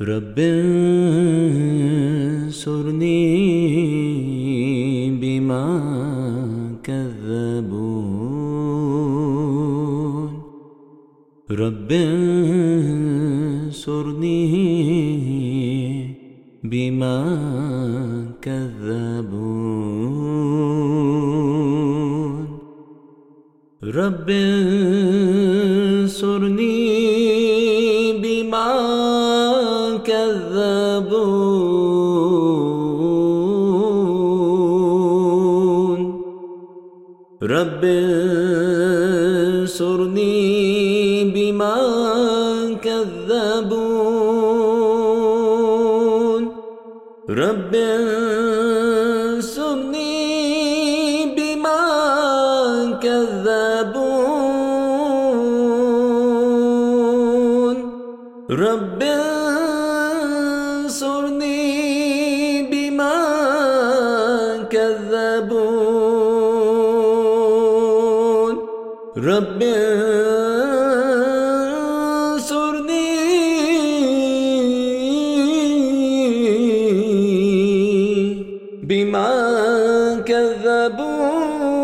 رب انصرني بما كذبون رب انصرني بما كذبون رب انصرني رب انصرني بما كذبون. رب انصرني بما كذبون. رب انصرني بما كذبون. رب انصرني بما كذبون